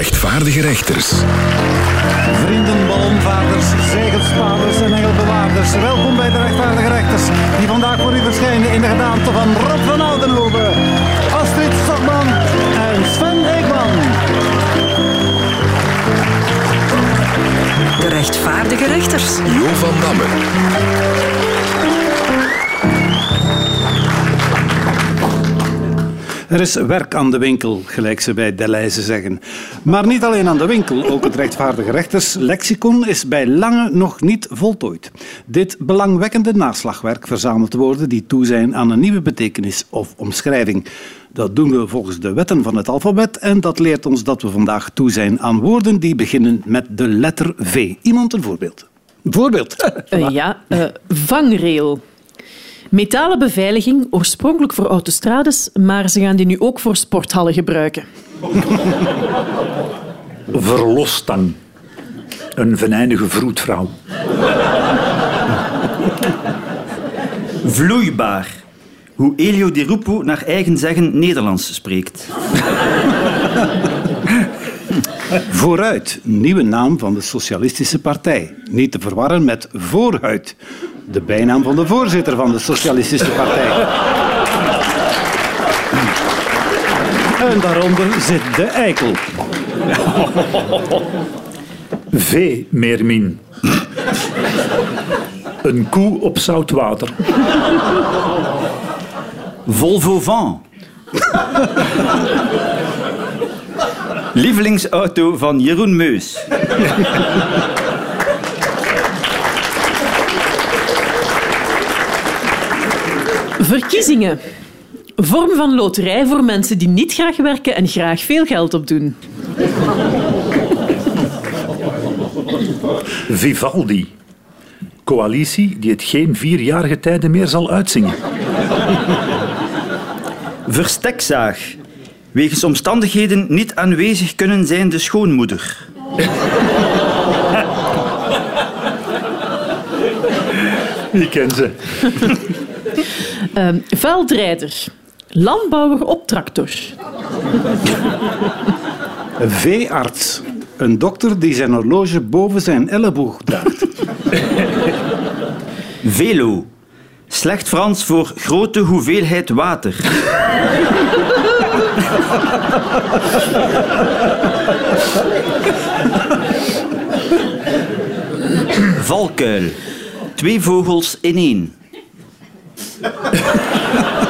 rechtvaardige rechters. Vrienden, ballonvaarders, zegelspaders en engelbewaarders. Welkom bij de rechtvaardige rechters. Die vandaag voor u verschijnen in de gedaante van Rob van Oudenhoven, Astrid Stokman en Sven Eekman. De rechtvaardige rechters. Jo van Damme. Er is werk aan de winkel, gelijk ze bij Deleuze zeggen. Maar niet alleen aan de winkel, ook het rechtvaardige rechterslexicon is bij lange nog niet voltooid. Dit belangwekkende naslagwerk verzamelt woorden die toe zijn aan een nieuwe betekenis of omschrijving. Dat doen we volgens de wetten van het alfabet en dat leert ons dat we vandaag toe zijn aan woorden die beginnen met de letter V. Iemand een voorbeeld? Voorbeeld. Uh, ja, uh, vangrail. Metalen beveiliging, oorspronkelijk voor autostrades, maar ze gaan die nu ook voor sporthallen gebruiken. Verlosstang. Een venijnige vroedvrouw. Vloeibaar. Hoe Elio Di Rupo naar eigen zeggen Nederlands spreekt. Vooruit, nieuwe naam van de Socialistische Partij. Niet te verwarren met Vooruit, de bijnaam van de voorzitter van de Socialistische Partij. En daaronder zit de eikel. V. Meermin. Een koe op zout water. Volvo Van. Lievelingsauto van Jeroen Meus. Verkiezingen. Vorm van loterij voor mensen die niet graag werken en graag veel geld opdoen. Vivaldi. Coalitie die het geen vierjarige tijden meer zal uitzingen. Verstekzaag. Wegens omstandigheden niet aanwezig kunnen zijn de schoonmoeder. Ik ken ze. Uh, veldrijder. Landbouwer op tractor. Veearts. Een dokter die zijn horloge boven zijn elleboog draagt. Velo. Slecht Frans voor grote hoeveelheid water. Valkuil. Twee vogels in één.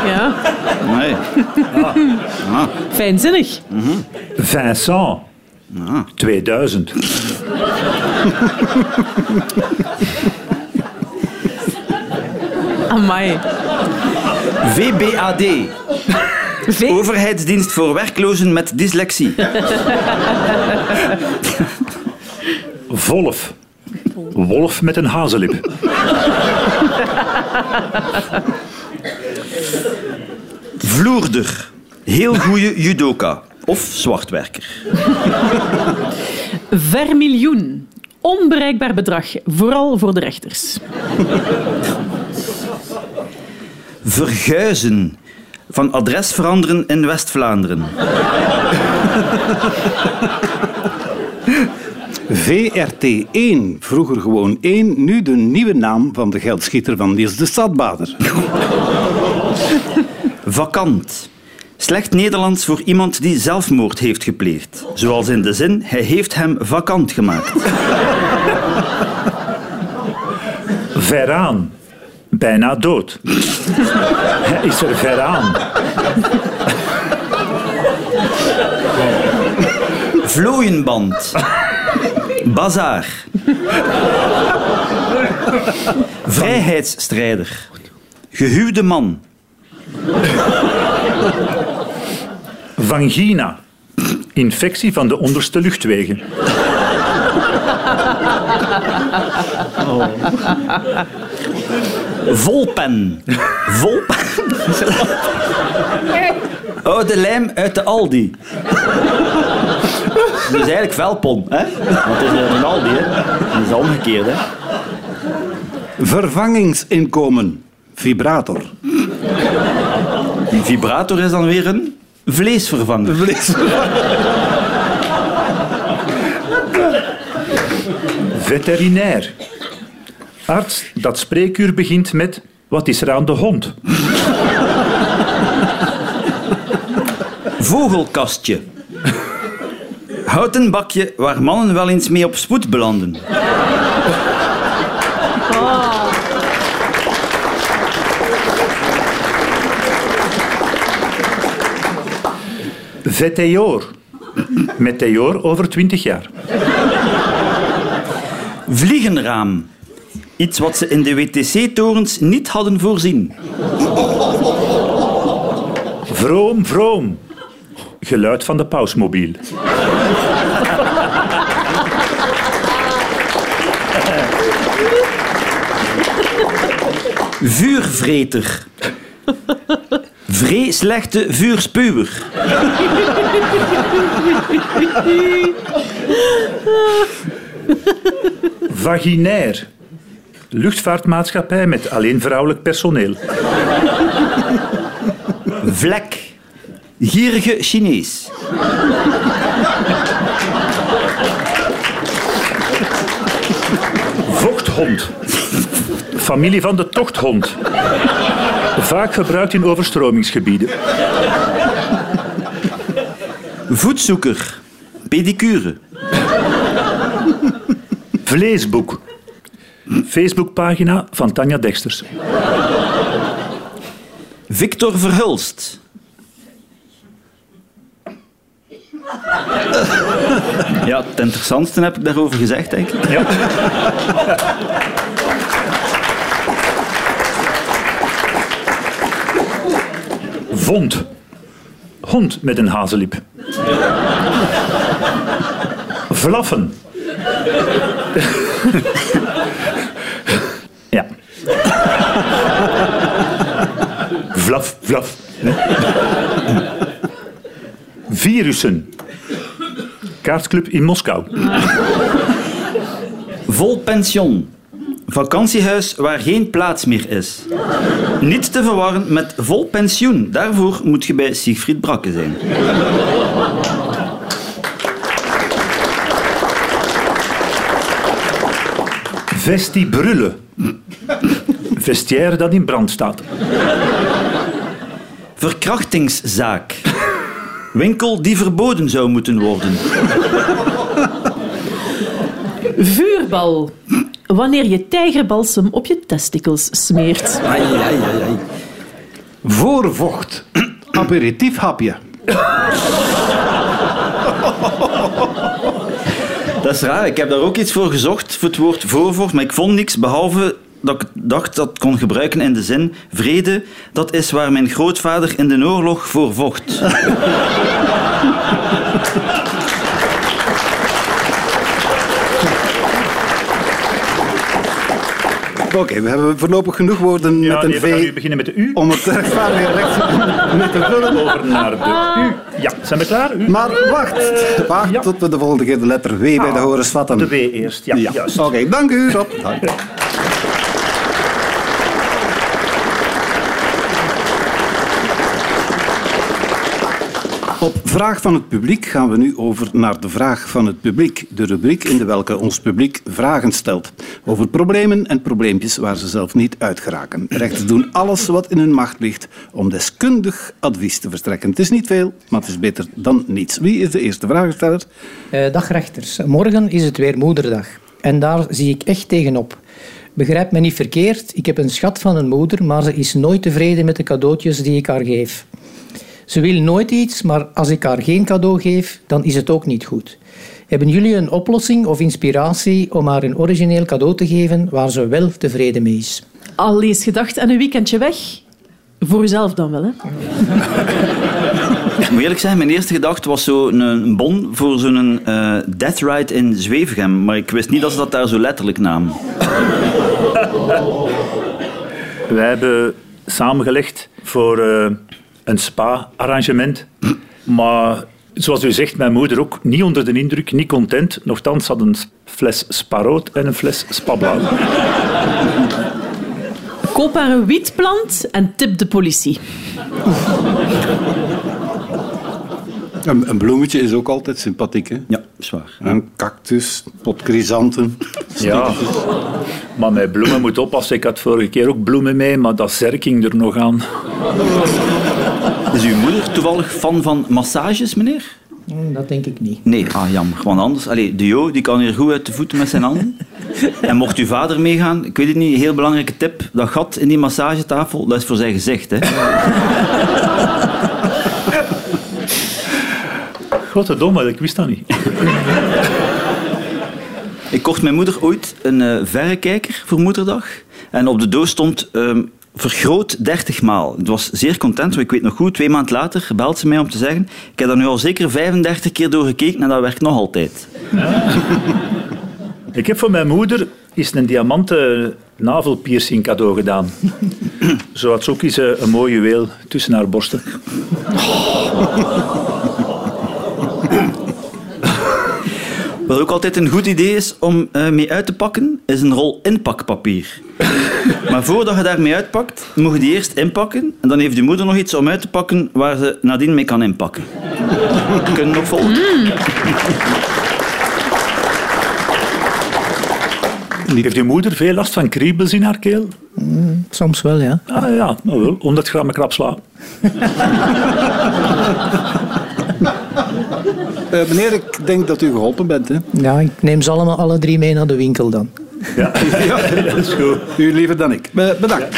Ja, Nee. fijnzinnig. Vincent. 2000. Amai. VBAD. V Overheidsdienst voor werklozen met dyslexie. Wolf. Wolf met een hazenlip. Vloerder. Heel goede judoka. Of zwartwerker. Vermiljoen. Onbereikbaar bedrag, vooral voor de rechters. Verguizen. Van adres veranderen in West-Vlaanderen. VRT1, vroeger gewoon 1, nu de nieuwe naam van de geldschieter van Niels de Stadbader. Vakant. Slecht Nederlands voor iemand die zelfmoord heeft gepleegd. Zoals in de zin, hij heeft hem vakant gemaakt. Veraan. Bijna dood. Hij is er veraan. Vlooienband. Bazaar. Vrijheidsstrijder. Gehuwde man. Vangina. Infectie van de onderste luchtwegen. Volpen. Volpen. Oude lijm uit de Aldi. Dat is eigenlijk Velpon, hè? Want het is een Aldi, hè? Dat is omgekeerd, hè? Vervangingsinkomen. Vibrator. Die vibrator is dan weer een vleesvervanger. Veterinair. Arts dat spreekuur begint met... Wat is er aan de hond? Vogelkastje. Houten bakje waar mannen wel eens mee op spoed belanden. Veteor. Meteor over 20 jaar. Vliegenraam. Iets wat ze in de WTC-torens niet hadden voorzien. Vroom, vroom. Geluid van de pausmobiel. Vuurvreter. Vreeslechte vuurspuwer. Vaginair. Luchtvaartmaatschappij met alleen vrouwelijk personeel. Vlek. Gierige Chinees. Vochthond. Familie van de tochthond. Vaak gebruikt in overstromingsgebieden. Voetzoeker. Pedicure. Vleesboek. Facebookpagina van Tanja Dexters. Victor Verhulst. Ja, het interessantste heb ik daarover gezegd, denk ik. Ja. Vond. Hond met een hazeliep. Vlaffen. ja. Vlaf, vlaf. Virussen. Kaartclub in Moskou. Vol pension. Vakantiehuis waar geen plaats meer is. Niet te verwarren met vol pensioen. Daarvoor moet je bij Siegfried Brakke zijn. Vestibrullen. Vestiaire dat in brand staat. Verkrachtingszaak. Winkel die verboden zou moeten worden. Vuurbal. Wanneer je tijgerbalsem op je testicles smeert. Ai, ai, ai, ai. Voorvocht. Aperitiefhapje. Dat is raar. Ik heb daar ook iets voor gezocht, voor het woord voorvocht, maar ik vond niks behalve dat ik dacht dat ik kon gebruiken in de zin vrede, dat is waar mijn grootvader in de oorlog voor vocht. Oké, we hebben voorlopig genoeg woorden Ja, met een nee, we gaan V beginnen met de U. om het rechtvaardige recht mee te vullen. Over naar de U. Ja, zijn we klaar? U? Maar wacht, wacht Ja. tot we de volgende keer de letter W bij de horens vatten. De W eerst. Ja. Oké, dank u, Rob. Vraag van het publiek gaan we nu over naar de vraag van het publiek. De rubriek in de welke ons publiek vragen stelt. Over problemen en probleempjes waar ze zelf niet uit geraken. Rechters doen alles wat in hun macht ligt om deskundig advies te verstrekken. Het is niet veel, maar het is beter dan niets. Wie is de eerste vraagsteller? Eh, dag rechters. Morgen is het weer moederdag. En daar zie ik echt tegenop. Begrijp me niet verkeerd, ik heb een schat van een moeder, maar ze is nooit tevreden met de cadeautjes die ik haar geef. Ze wil nooit iets, maar als ik haar geen cadeau geef, dan is het ook niet goed. Hebben jullie een oplossing of inspiratie om haar een origineel cadeau te geven waar ze wel tevreden mee is? Al eens gedacht aan een weekendje weg? Voor uzelf dan wel, hè? Ik moet eerlijk zeggen, mijn eerste gedachte was zo'n een bon voor zo'n eh death ride in Zwevegem, maar ik wist niet dat ze dat daar zo letterlijk namen. Wij hebben samengelegd voor eh, een spa-arrangement. Maar zoals u zegt, mijn moeder ook niet onder de indruk, niet content. Nochtans had een fles sparoot en een fles spablauw. Koop haar een wietplant en tip de politie. Een, een bloemetje is ook altijd sympathiek, hè? Ja, zwaar. Een cactus, pot chrysanten. Ja, maar met bloemen moet oppassen. Ik had vorige keer ook bloemen mee, maar dat zerking er nog aan. Is uw moeder toevallig fan van massages, meneer? Hm, Dat denk ik niet. Nee, ah, jammer. Gewoon anders. Allee, de Jo die kan hier goed uit de voeten met zijn handen. En mocht uw vader meegaan, ik weet het niet, een heel belangrijke tip. Dat gat in die massagetafel, dat is voor zijn gezicht. Hè. Godverdomme, ik wist dat niet. Ik kocht mijn moeder ooit een eh, verrekijker voor moederdag. En op de doos stond ehm, vergroot 30 maal. Ik was zeer content, want ik weet nog goed, twee maanden later belt ze mij om te zeggen ik heb daar nu al zeker 35 keer door gekeken en dat werkt nog altijd. Ik heb voor mijn moeder is een diamanten navelpiercing cadeau gedaan. Zo had ze ook eens eh, een mooi juweel tussen haar borsten. Wat ook altijd een goed idee is om eh, mee uit te pakken, is een rol inpakpapier. maar voordat je daarmee uitpakt, moet je die eerst inpakken. En dan heeft je moeder nog iets om uit te pakken waar ze nadien mee kan inpakken. Kunnen we nog volgen? Heeft uw moeder veel last van kriebels in haar keel? Soms wel, ja. Ah ja, nou wel, 100 gram krapsla. Eh, meneer, ik denk dat u geholpen bent, hè? Ja, ik neem ze allemaal alle drie mee naar de winkel dan. Ja, dat is goed. U liever dan ik. Be- bedankt.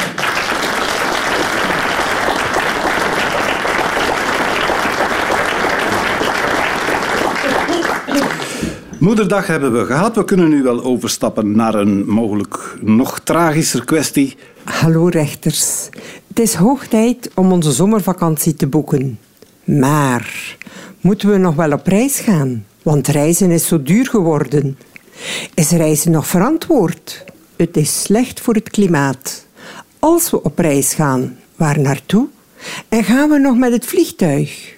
Moederdag hebben we gehad. We kunnen nu wel overstappen naar een mogelijk nog tragischer kwestie. Hallo rechters. Het is hoog tijd om onze zomervakantie te boeken. Maar moeten we nog wel op reis gaan? Want reizen is zo duur geworden. Is reizen nog verantwoord? Het is slecht voor het klimaat. Als we op reis gaan, waar naartoe? En gaan we nog met het vliegtuig?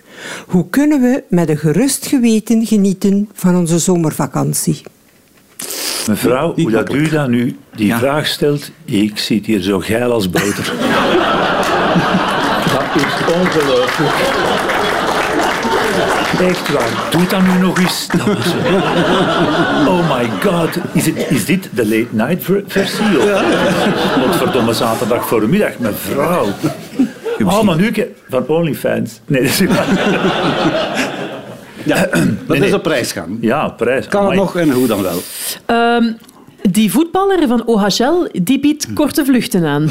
Hoe kunnen we met een gerust geweten genieten van onze zomervakantie? Mevrouw, hoe dat u dat nu die Ja. vraag stelt, ik zit hier zo geil als boter. dat is ongelooflijk. Echt waar, doe dat nu nog eens. Oh my god, is, het, is dit de late night ver- versie? Wat verdomme zaterdag voormiddag, mevrouw. Oh, maar nu ke- van OnlyFans. Nee, dat is Ja, dat nee. is op reis gaan. Ja, prijs. Kan het nog en hoe dan wel? Ehm, die voetballer van OHL die biedt korte vluchten aan.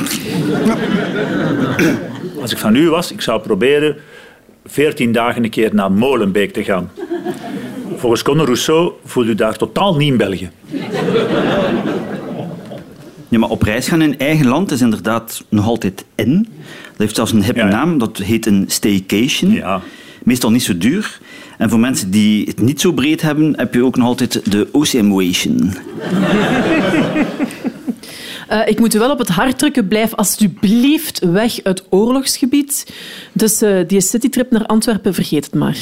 Als ik van u was, ik zou proberen 14 dagen een keer naar Molenbeek te gaan. Volgens Conor Rousseau voelt u daar totaal niet in België. Ja, maar op reis gaan in eigen land is inderdaad nog altijd in. Dat heeft zelfs een hippe Ja, ja. naam, dat heet een staycation. Ja. Meestal niet zo duur. En voor mensen die het niet zo breed hebben, heb je ook nog altijd de Oceanwation. Eh, ik moet u wel op het hart drukken. Blijf alsjeblieft weg uit oorlogsgebied. Dus eh, die citytrip naar Antwerpen, vergeet het maar.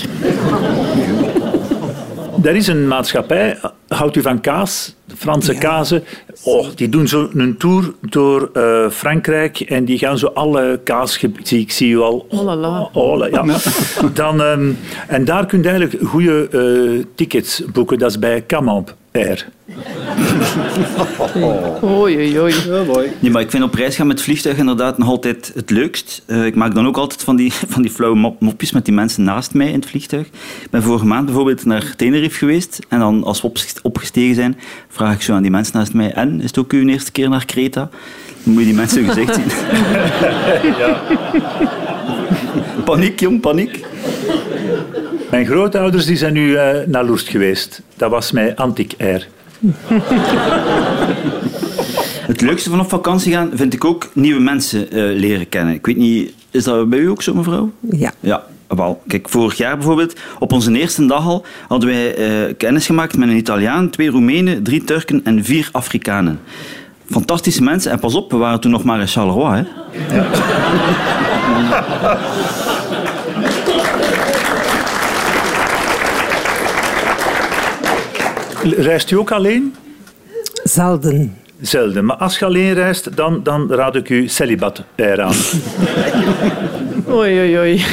Er is een maatschappij, houdt u van kaas, de Franse kazen. Oh, die doen zo een tour door eh, Frankrijk en die gaan zo alle kaasgebieden. Ik zie u al. Oh la la. Oh, ja. Dan, ehm, en daar kun je eigenlijk goede eh, tickets boeken. Dat is bij Camamp Air. Oei, oei, oei. Ja, mooi. Nee, maar ik vind op reis gaan met vliegtuig inderdaad nog altijd het leukst. Eh, ik maak dan ook altijd van die, van die flauwe mop- mopjes met die mensen naast mij in het vliegtuig. Ik ben vorige maand bijvoorbeeld naar Tenerife geweest. En dan als we opges- opgestegen zijn, vraag ik zo aan die mensen naast mij... En, is het ook uw eerste keer naar Kreta? Dan moet je die mensen hun gezicht zien. Paniek, jong, paniek. Mijn grootouders die zijn nu eh, naar Loerst geweest. Dat was met Antic Air. Het leukste van op vakantie gaan vind ik ook nieuwe mensen eh, leren kennen. Ik weet niet, is dat bij u ook zo, mevrouw? Ja. Ja, wel. Kijk, vorig jaar bijvoorbeeld, op onze eerste dag al, hadden wij eh, kennis gemaakt met een Italiaan, twee Roemenen, drie Turken en vier Afrikanen. Fantastische mensen. En pas op, we waren toen nog maar in Charleroi. Hè? Reist u ook alleen? Zelden. Zelden. Maar als je alleen reist, dan, dan raad ik u Celibat Air aan. Oei, oei, oei.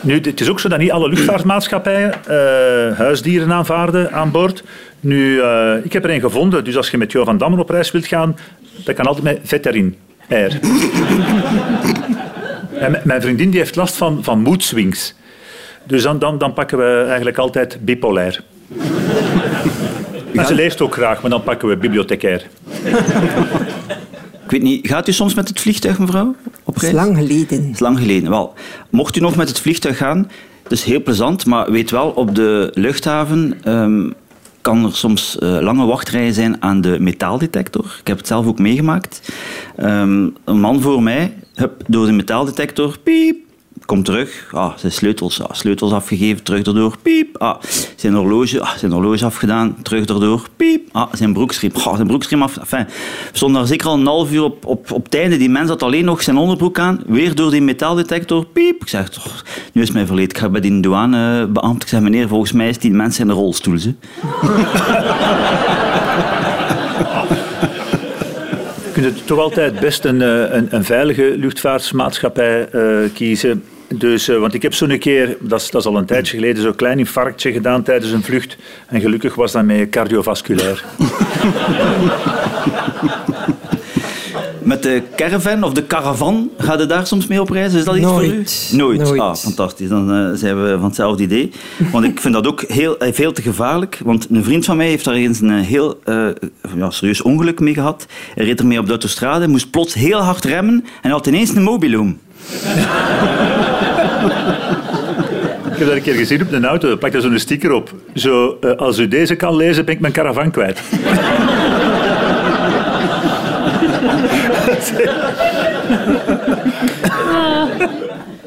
Nu, het is ook zo dat niet alle luchtvaartmaatschappijen uh, huisdieren aanvaarden aan boord. Nu, uh, ik heb er een gevonden, dus als je met Jo van Dammen op reis wilt gaan, dat kan altijd met veterin. Air. en mijn vriendin die heeft last van, van mood swings. Dus dan, dan, dan pakken we eigenlijk altijd bipolair. En ze leest ook graag, maar dan pakken we bibliothecair. Ik weet niet, gaat u soms met het vliegtuig, mevrouw? Op reis? lang geleden. is lang geleden. Wel, mocht u nog met het vliegtuig gaan, het is heel plezant, maar weet wel, op de luchthaven um, kan er soms uh, lange wachtrijen zijn aan de metaaldetector. Ik heb het zelf ook meegemaakt. Um, een man voor mij, hup, door de metaaldetector, piep, Kom terug. Ah, zijn sleutels, ah, sleutels afgegeven, terug erdoor. Piep. Ah, zijn horloge, ah, zijn horloge afgedaan, terug erdoor. Piep. Ah, zijn broeksriem, ah, zijn broeksriem af. Enfin, we stonden daar zeker al een half uur op, op, op. Die mens had alleen nog zijn onderbroek aan. Weer door die metaaldetector. Piep. Ik zeg, nu is mij verleed. Ik ga bij die douanebeambte. Ik zeg, meneer, volgens mij is die mens in de rolstoel. Je kunt toch altijd best een, eh, een, een veilige luchtvaartmaatschappij uh, kiezen dus, uh, want ik heb zo'n keer, dat is, dat is al een tijdje geleden, zo'n klein infarctje gedaan tijdens een vlucht. En gelukkig was dat mee cardiovasculair. Met de caravan of de caravan, ga je daar soms mee op reis? Is dat iets Nooit. voor u? Nooit. Nooit. Ah, fantastisch. Dan uh, zijn we van hetzelfde idee. Want ik vind dat ook heel, eh, veel te gevaarlijk. Want een vriend van mij heeft daar eens een heel uh, ja, serieus ongeluk mee gehad. Hij reed ermee op de autostrade, moest plots heel hard remmen en had ineens een mobiloom. Ik heb dat een keer gezien op een auto. Daar plakt er zo'n sticker op. Zo, uh, als u deze kan lezen, ben ik mijn caravan kwijt.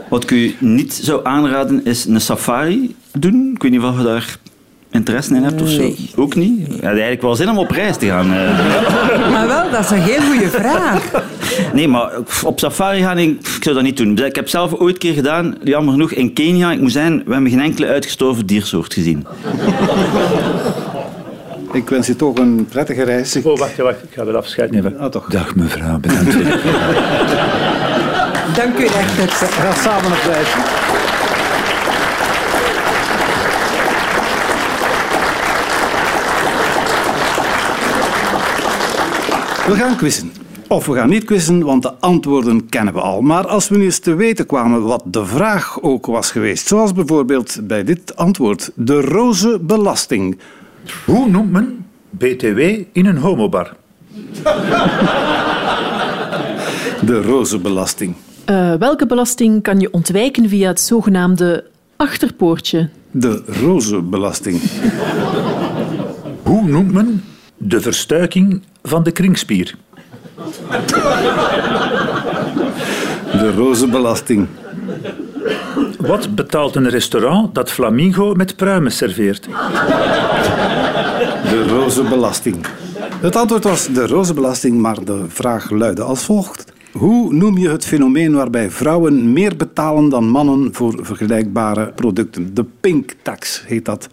Wat ik u niet zou aanraden is een safari doen. Ik weet niet of je daar interesse in hebt of zo? Ook niet? Je had eigenlijk wel zin om op reis te gaan. Eh. Maar wel, dat is een heel goede vraag. Nee, maar op safari gaan, ik, ik zou dat niet doen. Ik heb zelf ooit een keer gedaan, jammer genoeg, in Kenia. Ik moet zeggen, we hebben geen enkele uitgestorven diersoort gezien. Ik wens je toch een prettige reis. Oh, wacht, wacht. Ik ga weer afscheid nemen. Ah, toch. Dag mevrouw, bedankt. Dank u, rechter. Ga samen op reis. We gaan quizzen. Of we gaan niet quizzen, want de antwoorden kennen we al. Maar als we nu eens te weten kwamen wat de vraag ook was geweest, zoals bijvoorbeeld bij dit antwoord, de roze belasting. Hoe noemt men BTW in een homobar? De roze belasting. Uh, welke belasting kan je ontwijken via het zogenaamde achterpoortje? De roze belasting. Hoe noemt men de verstuiking van de kringspier. De roze belasting. Wat betaalt een restaurant dat flamingo met pruimen serveert? De roze belasting. Het antwoord was de roze belasting, maar de vraag luidde als volgt. Hoe noem je het fenomeen waarbij vrouwen meer betalen dan mannen voor vergelijkbare producten? De pink tax heet dat.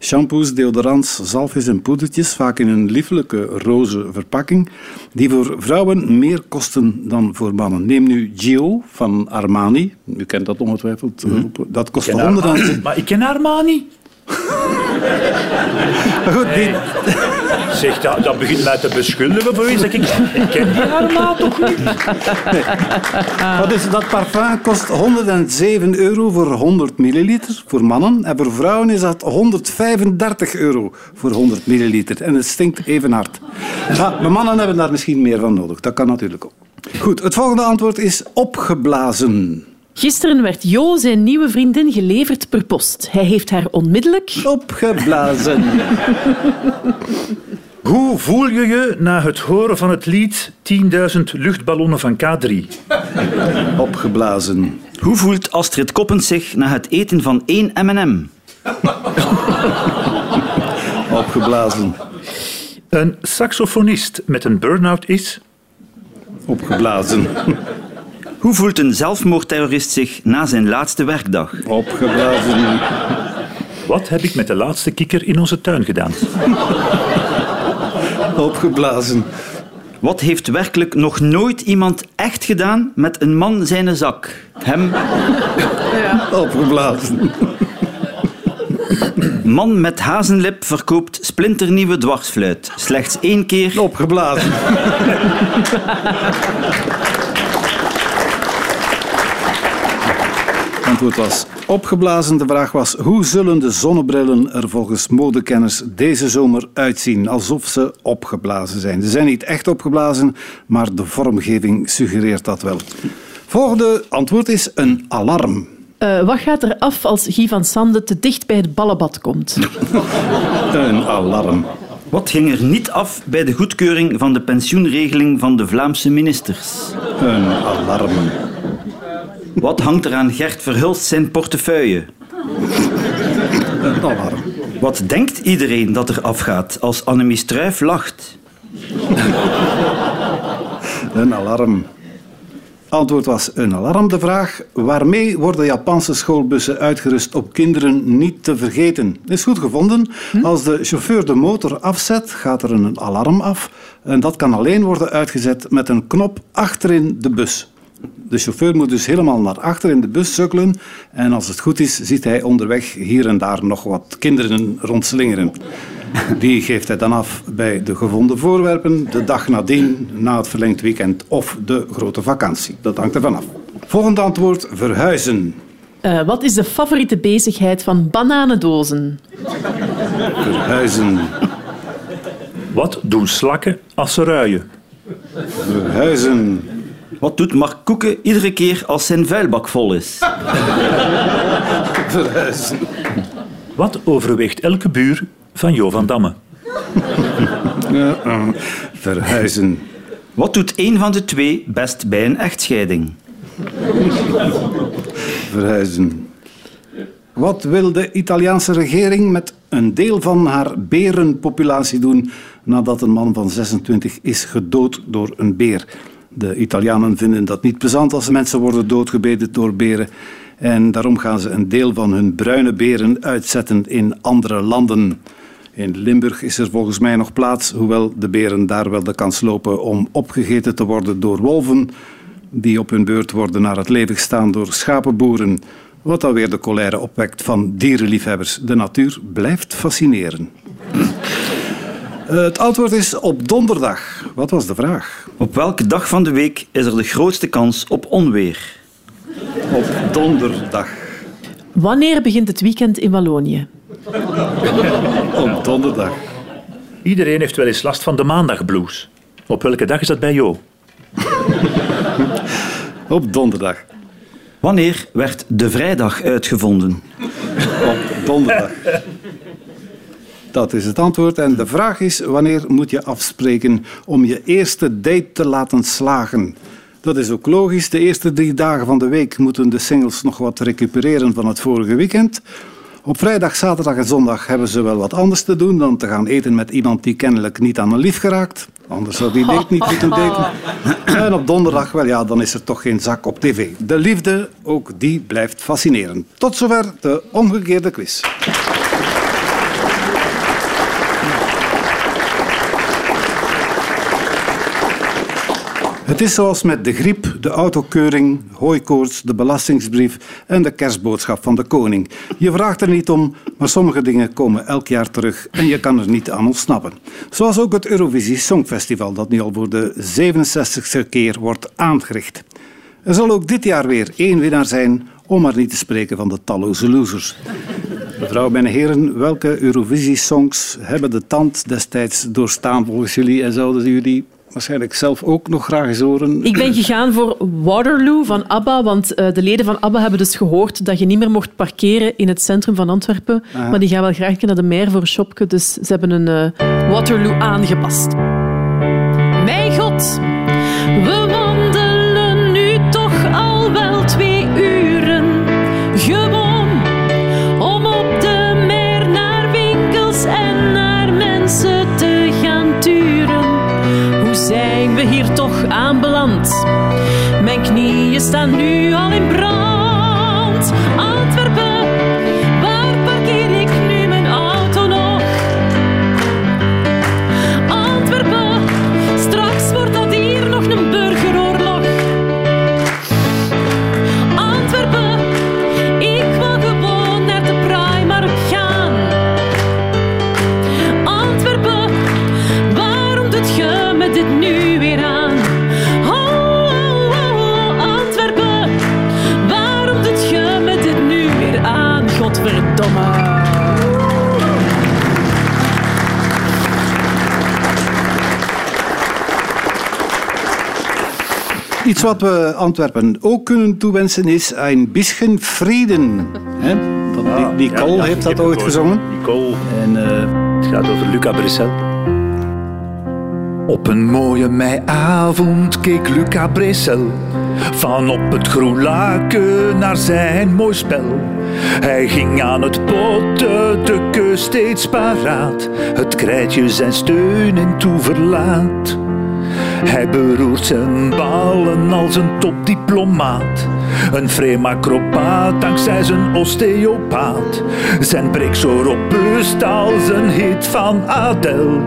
Shampoos, deodorants, zalfjes en poedertjes, vaak in een lieflijke roze verpakking, die voor vrouwen meer kosten dan voor mannen. Neem nu Gio van Armani, u kent dat ongetwijfeld, mm dat kost 100 Maar ik ken Armani. maar goed, die... Zeg, dat, dat begint mij te beschuldigen voor iets. Ik, ik ken die Armani toch niet? Nee. Wat is dat parfum kost 107 euro voor 100 milliliter voor mannen. En voor vrouwen is dat 135 euro voor 100 milliliter. En het stinkt even hard. Maar mannen hebben daar misschien meer van nodig. Dat kan natuurlijk ook. Goed, het volgende antwoord is opgeblazen. Gisteren werd Jo zijn nieuwe vriendin geleverd per post. Hij heeft haar onmiddellijk... Opgeblazen. Hoe voel je je na het horen van het lied 10.000 luchtballonnen van K3? Opgeblazen. Hoe voelt Astrid Koppens zich na het eten van één M&M? Opgeblazen. Een saxofonist met een burn-out is... Opgeblazen. Hoe voelt een zelfmoordterrorist zich na zijn laatste werkdag? Opgeblazen. Wat heb ik met de laatste kikker in onze tuin gedaan? Opgeblazen. Wat heeft werkelijk nog nooit iemand echt gedaan met een man zijn zak? Hem, Opgeblazen. man met hazenlip verkoopt splinternieuwe dwarsfluit. Slechts één keer Opgeblazen. Antwoord was opgeblazen. De vraag was: hoe zullen de zonnebrillen er volgens modekenners deze zomer uitzien? Alsof ze opgeblazen zijn. Ze zijn niet echt opgeblazen, maar de vormgeving suggereert dat wel. Volgende antwoord is een alarm. Eh, wat gaat er af als Guy van Sande te dicht bij het ballenbad komt? Een alarm. Wat ging er niet af bij de goedkeuring van de pensioenregeling van de Vlaamse ministers? Een alarm. Wat hangt er aan Gert Verhulst zijn portefeuille? Een alarm. Wat denkt iedereen dat er afgaat als Annemie Struif lacht? Een alarm. Antwoord was een alarm. De vraag: waarmee worden Japanse schoolbussen uitgerust op kinderen niet te vergeten? Is goed gevonden. Als de chauffeur de motor afzet, gaat er een alarm af. En dat kan alleen worden uitgezet met een knop achterin de bus. De chauffeur moet dus helemaal naar achter in de bus sukkelen. En als het goed is, ziet hij onderweg hier en daar nog wat kinderen rondslingeren. Die geeft hij dan af bij de gevonden voorwerpen, de dag nadien, na het verlengd weekend of de grote vakantie. Dat hangt ervan af. Volgend antwoord: verhuizen. Eh, wat is de favoriete bezigheid van bananendozen? Verhuizen. Wat doen slakken als ze ruien? Verhuizen. Wat doet Mark Koeken iedere keer als zijn vuilbak vol is? Verhuizen. Wat overweegt elke buur van Jo van Damme? Ja, eh, verhuizen. Wat doet een van de twee best bij een echtscheiding? Verhuizen. Wat wil de Italiaanse regering met een deel van haar berenpopulatie doen nadat een man van 26 is gedood door een beer? De Italianen vinden dat niet plezant als mensen worden doodgebeten door beren. En daarom gaan ze een deel van hun bruine beren uitzetten in andere landen. In Limburg is er volgens mij nog plaats, hoewel de beren daar wel de kans lopen om opgegeten te worden door wolven, die op hun beurt worden naar het leven gestaan door schapenboeren. Wat alweer de colère opwekt van dierenliefhebbers. De natuur blijft fascineren. Het antwoord is op donderdag. Wat was de vraag? Op welke dag van de week is er de grootste kans op onweer? Op donderdag. Wanneer begint het weekend in Wallonië? Op donderdag. Iedereen heeft wel eens last van de maandagblues. Op welke dag is dat bij Jo? Op donderdag. Wanneer werd de vrijdag uitgevonden? Op donderdag. Dat is het antwoord. En de vraag is: wanneer moet je afspreken om je eerste date te laten slagen? Dat is ook logisch. De eerste drie dagen van de week moeten de singles nog wat recupereren van het vorige weekend. Op vrijdag, zaterdag en zondag hebben ze wel wat anders te doen dan te gaan eten met iemand die kennelijk niet aan een lief geraakt. Anders zou die date niet moeten daten. En op donderdag, wel ja, dan is er toch geen zak op tv. De liefde, ook die blijft fascineren. Tot zover de omgekeerde quiz. Het is zoals met de griep, de autokeuring, hooikoorts, de belastingsbrief en de kerstboodschap van de koning. Je vraagt er niet om, maar sommige dingen komen elk jaar terug en je kan er niet aan ontsnappen. Zoals ook het Eurovisie Songfestival, dat nu al voor de 67ste keer wordt aangericht. Er zal ook dit jaar weer één winnaar zijn, om maar niet te spreken van de talloze losers. Mevrouw en heren, welke Eurovisie-songs hebben de tand destijds doorstaan volgens jullie en zouden jullie waarschijnlijk zelf ook nog graag eens horen? Ik ben gegaan voor Waterloo van ABBA, want eh, de leden van ABBA hebben dus gehoord dat je niet meer mocht parkeren in het centrum van Antwerpen. Maar die gaan wel graag naar de meer voor een shopje, dus ze hebben een eh, Waterloo aangepast. Mijn god, we knieën staan nu al in brand. Iets wat we Antwerpen ook kunnen toewensen is een bisschen Frieden. Hè? Nicole ja, ja, heeft dat ooit gezongen. Nicole. En eh, het gaat over Luca Bressel. Op een mooie meiavond keek Luca Bressel van op het groen laken naar zijn mooi spel. Hij ging aan het potten, de keus steeds paraat, het krijtje zijn steun en toeverlaat. Hij beroert zijn ballen als een topdiplomaat. Een vreemd acrobaat dankzij zijn osteopaat. Zijn brik zo robuust als een hit van Adele.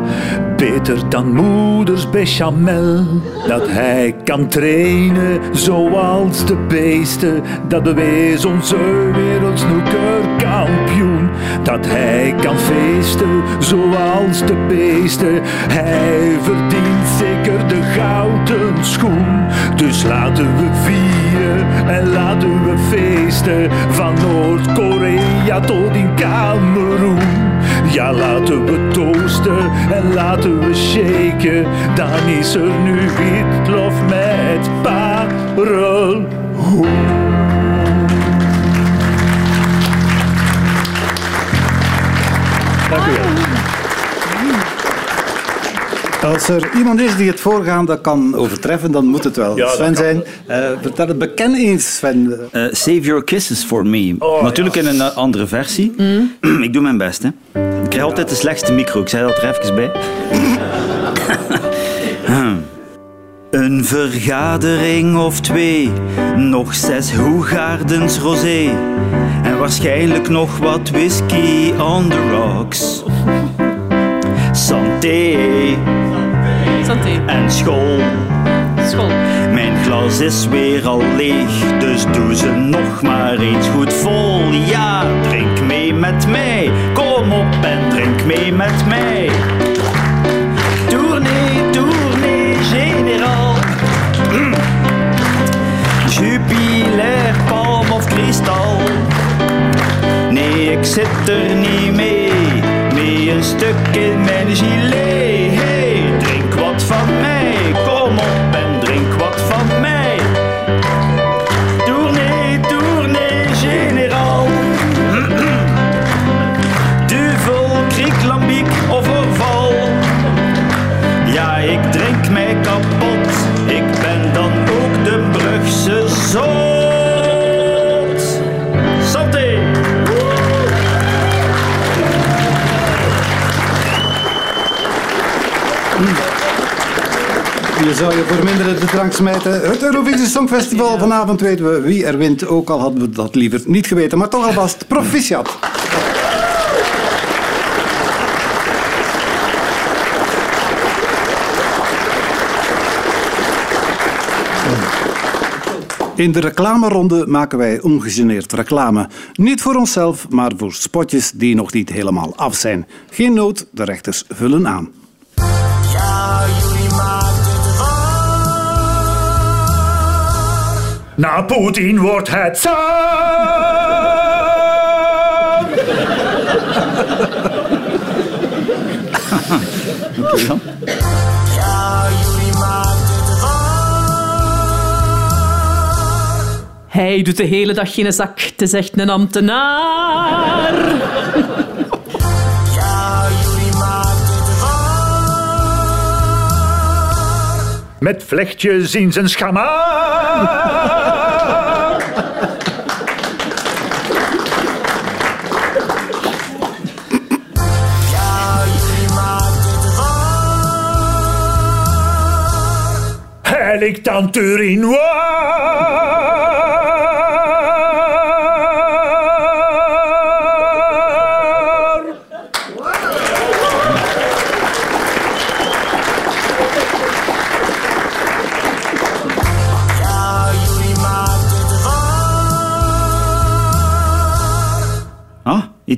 Beter dan moeders bechamel. Dat hij kan trainen zoals de beesten. Dat bewees onze wereldsnoekerkampioen. Dat hij kan feesten zoals de beesten. Hij verdient zeker gouden schoen. Dus laten we vieren en laten we feesten. Van Noord-Korea tot in Cameroen. Ja, laten we toosten en laten we shaken. Dan is er nu witlof met parelhoen. Dank. Als er iemand is die het voorgaande kan overtreffen, dan moet het wel Ja, Sven zijn. Eh, vertel het beken eens, Sven. Eh, Save Your Kisses For Me. Oh, Natuurlijk in een eh, andere versie. ik doe mijn best. Hè. Ik krijg altijd de slechtste micro. Ik zei dat er even bij. Een vergadering of twee, nog zes Hoegaardens rosé en waarschijnlijk nog wat whisky on the rocks. Santé Santé. en school. School. Mijn glas is weer al leeg, dus doe ze nog maar eens goed vol. Ja, drink mee met mij, kom op en drink mee met mij. Tournee, tournee, général. Mm. Palm of kristal. Nee, ik zit er niet mee, mee een stuk in mijn gilet. Hey, drink wat Je zou je voor minder de drank smijten. Het Eurovisie Songfestival. Vanavond weten we wie er wint. Ook al hadden we dat liever niet geweten. Maar toch alvast proficiat. In de reclameronde maken wij ongegeneerd reclame. Niet voor onszelf, maar voor spotjes die nog niet helemaal af zijn. Geen nood, de rechters vullen aan. Na Poetin wordt het dan. Hij doet de hele dag geen zak. Het is echt een ambtenaar. Met vlechtjes in zijn schamaar. Hij ligt aan Turinoir.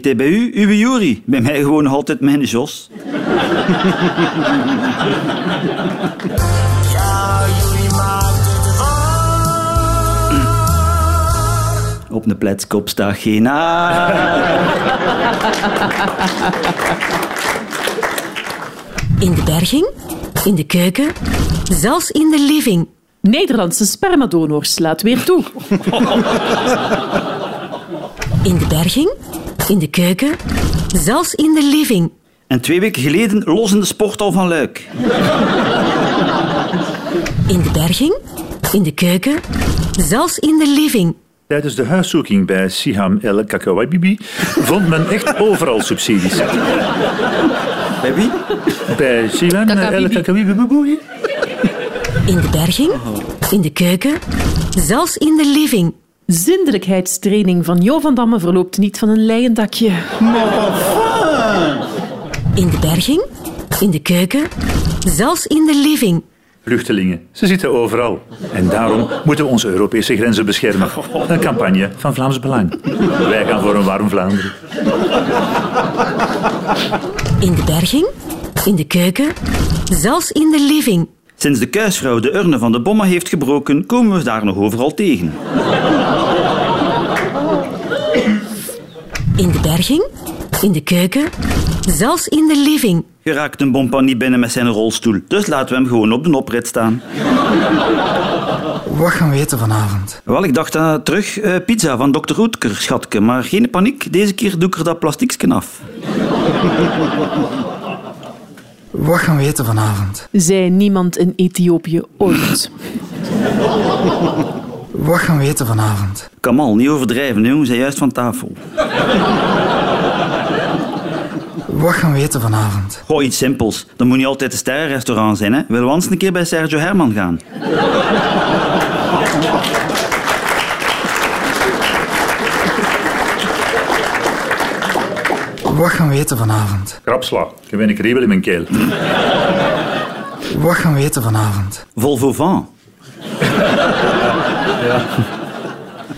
Bij u, uw jury. Bij mij gewoon nog altijd mijn Jos. Op een pletskop staat geen. In de berging, in de keuken, zelfs in de living. Nederlandse spermadonors, laat weer toe. In de berging, in de keuken, zelfs in de living. En twee weken geleden los in de sporthal van Luik. In de berging, in de keuken, zelfs in de living. Tijdens de huiszoeking bij Siham El Kakawabibi vond men echt overal subsidies. Bij wie? Bij Siham El. Kakawabibi. In de berging, in de keuken, zelfs in de living. Zindelijkheidstraining van Jo van Damme verloopt niet van een leien dakje. In de berging, in de keuken, zelfs in de living. Vluchtelingen, ze zitten overal. En daarom moeten we onze Europese grenzen beschermen. Een campagne van Vlaams Belang. Wij gaan voor een warm Vlaanderen. In de berging, in de keuken, zelfs in de living. Sinds de kuisvrouw de urne van de bomma heeft gebroken, komen we daar nog overal tegen. In de berging, in de keuken, zelfs in de living. Geraakt een bompa niet binnen met zijn rolstoel, dus laten we hem gewoon op de oprit staan. Wat gaan we eten vanavond? Wel, ik dacht aan terug eh, pizza van Dr. Roetker, schatke. Maar geen paniek, deze keer doe ik er dat plastiekje af. Wat gaan we eten vanavond? Zei niemand in Ethiopië ooit. Wat gaan we eten vanavond? Kamal, niet overdrijven, we zijn juist van tafel. Wat gaan we eten vanavond? Goh, iets simpels. Dat moet niet altijd een sterrenrestaurant zijn, hè. Willen we eens een keer bij Sergio Herman gaan? Wat gaan we eten vanavond? Krapsla, ik heb een kriebel in mijn keel. Wat gaan we eten vanavond? Volvo van.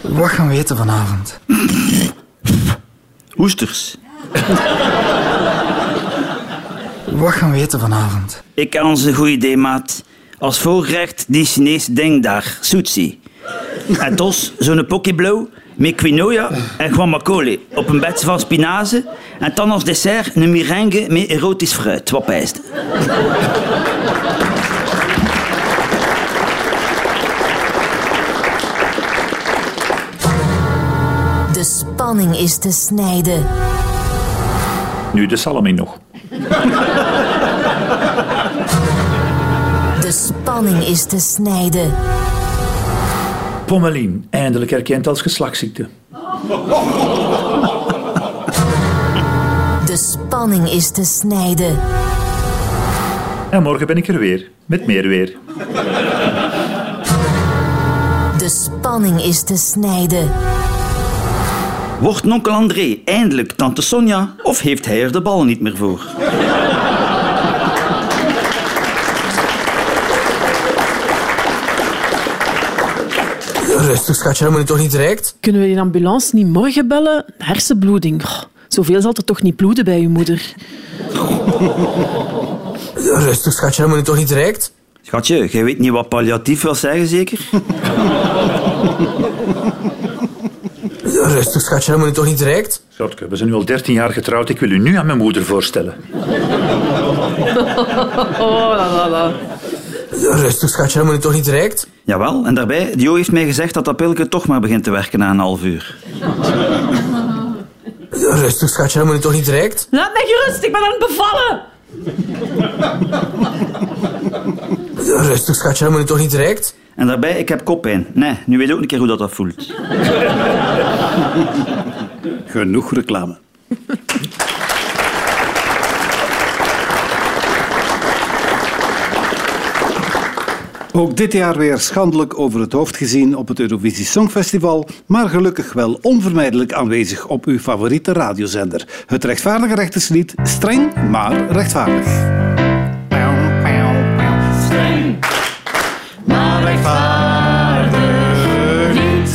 Wat gaan we eten vanavond? Oesters. Wat gaan we eten vanavond? Ik heb ons een goed idee, maat. Als voorgerecht die Chinese ding daar, sushi. En tos, zo'n pokeblauw met quinoa en guacamole op een bedje van spinazie. En dan als dessert een meringue met erotisch fruit. Wat pijst. De spanning is te snijden. Nu de salami nog. De spanning is te snijden. Pommelien, eindelijk erkend als geslachtsziekte. De spanning is te snijden. En morgen ben ik er weer, met meer weer. De spanning is te snijden. Wordt onkel André eindelijk tante Sonja of heeft hij er de bal niet meer voor? Rustig, schatje, dat moet je toch niet direct? Kunnen we die ambulance niet morgen bellen? Hersenbloeding. Zoveel zal er toch niet bloeden bij uw moeder. Rustig, schatje, dat moet je toch niet direct? Schatje, jij weet niet wat palliatief wil zeggen, zeker? Rustig, schatje, dat moet je toch niet direct? Schatke, we zijn nu al 13 jaar getrouwd. Ik wil u nu aan mijn moeder voorstellen. Oh, la, la, la. Rustig, schatje, dat moet je toch niet direct? Jawel, en daarbij, Dio heeft mij gezegd dat dat pilletje toch maar begint te werken na een half uur. Rustig, schatje, dat moet je toch niet direct? Laat mij gerust, ik ben aan het bevallen. Rustig, schatje, dat moet je toch niet direct? En daarbij, ik heb koppijn. Nee, nu weet je ook een keer hoe dat, dat voelt. Genoeg reclame. Ook dit jaar weer schandelijk over het hoofd gezien op het Eurovisie Songfestival, maar gelukkig wel onvermijdelijk aanwezig op uw favoriete radiozender. Het rechtvaardige rechterslied, streng maar rechtvaardig. Streng, maar rechtvaardig niet.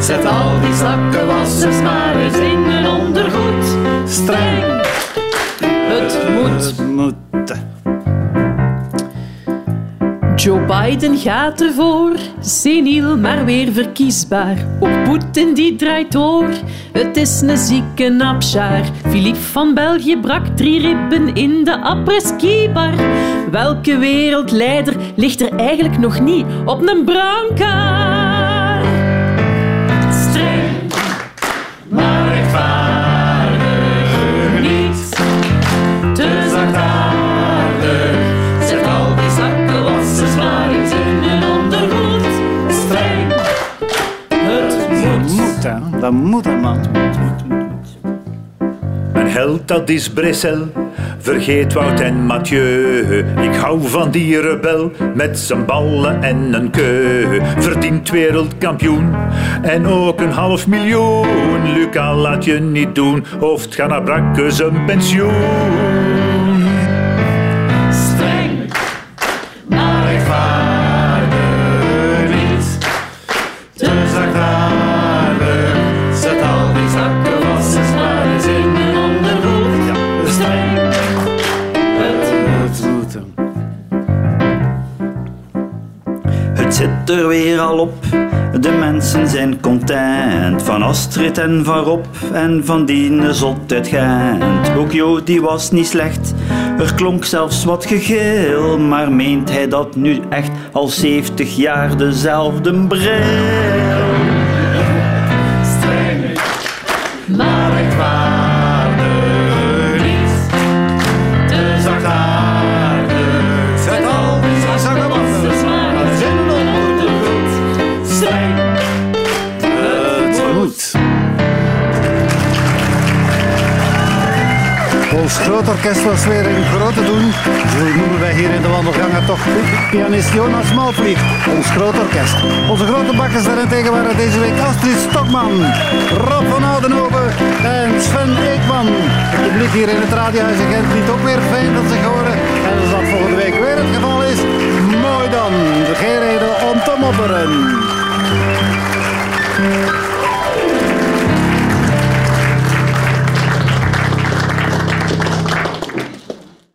Zet al die zakkenwassers maar eens in een ondergoed. Streng, Het moet. Moeten. Joe Biden gaat ervoor. Seniel, maar weer verkiesbaar. Ook Poetin die draait door. Het is een zieke napsjaar. Philippe van België brak drie ribben in de après-ski-bar. Welke wereldleider ligt er eigenlijk nog niet op een brancard? Dat moet, hè, man. Mijn held, dat is Bressel. Vergeet Wout en Mathieu. Ik hou van die rebel met zijn ballen en een keu. Verdient wereldkampioen en ook een half miljoen. Luca, laat je niet doen, hoofd ga naar brakke zijn pensioen. Het zit er weer al op, de mensen zijn content. Van Astrid en van Rob en van die zot uit Gent. Ook Jo, die was niet slecht, er klonk zelfs wat gegil. Maar meent hij dat nu echt al 70 jaar dezelfde bril? Groot orkest was weer een grote doen. Zo noemen wij hier in de wandelgangen toch pianist Jonas Malvliet. Ons groot orkest. Onze grote bakkers daarentegen waren deze week Astrid Stokman, Rob van Oudenhoven en Sven Eekman. Het publiek hier in het radiohuis in Gent liet ook weer fijn dat zich horen. En als dat volgende week weer het geval is, mooi dan. Geen reden om te mopperen.